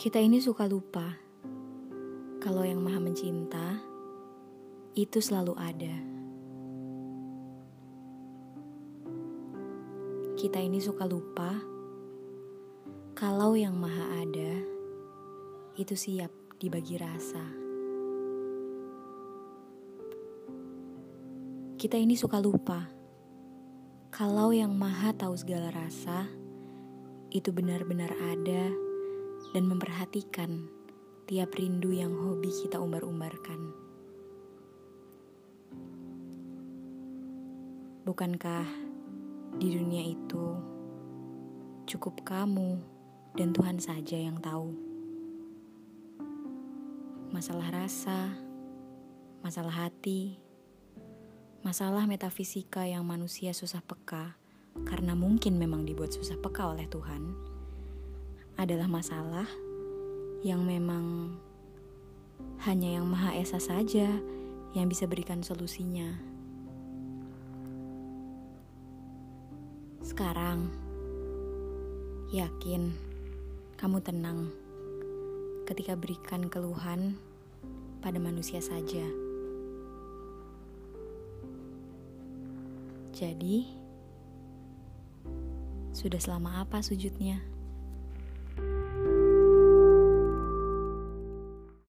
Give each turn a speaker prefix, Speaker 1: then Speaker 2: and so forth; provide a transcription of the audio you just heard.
Speaker 1: Kita ini suka lupa kalau yang Maha Mencinta itu selalu ada. Kita ini suka lupa kalau yang Maha Ada itu siap dibagi rasa. Kita ini suka lupa kalau yang Maha tahu segala rasa itu benar-benar ada dan memperhatikan tiap rindu yang hobi kita umbar-umbarkan. Bukankah di dunia itu cukup kamu dan Tuhan saja yang tahu? Masalah rasa, masalah hati, masalah metafisika yang manusia susah peka karena mungkin memang dibuat susah peka oleh Tuhan adalah masalah yang memang hanya yang Maha Esa saja yang bisa berikan solusinya. Sekarang, yakin kamu tenang ketika berikan keluhan pada manusia saja. Jadi, sudah selama apa sujudnya?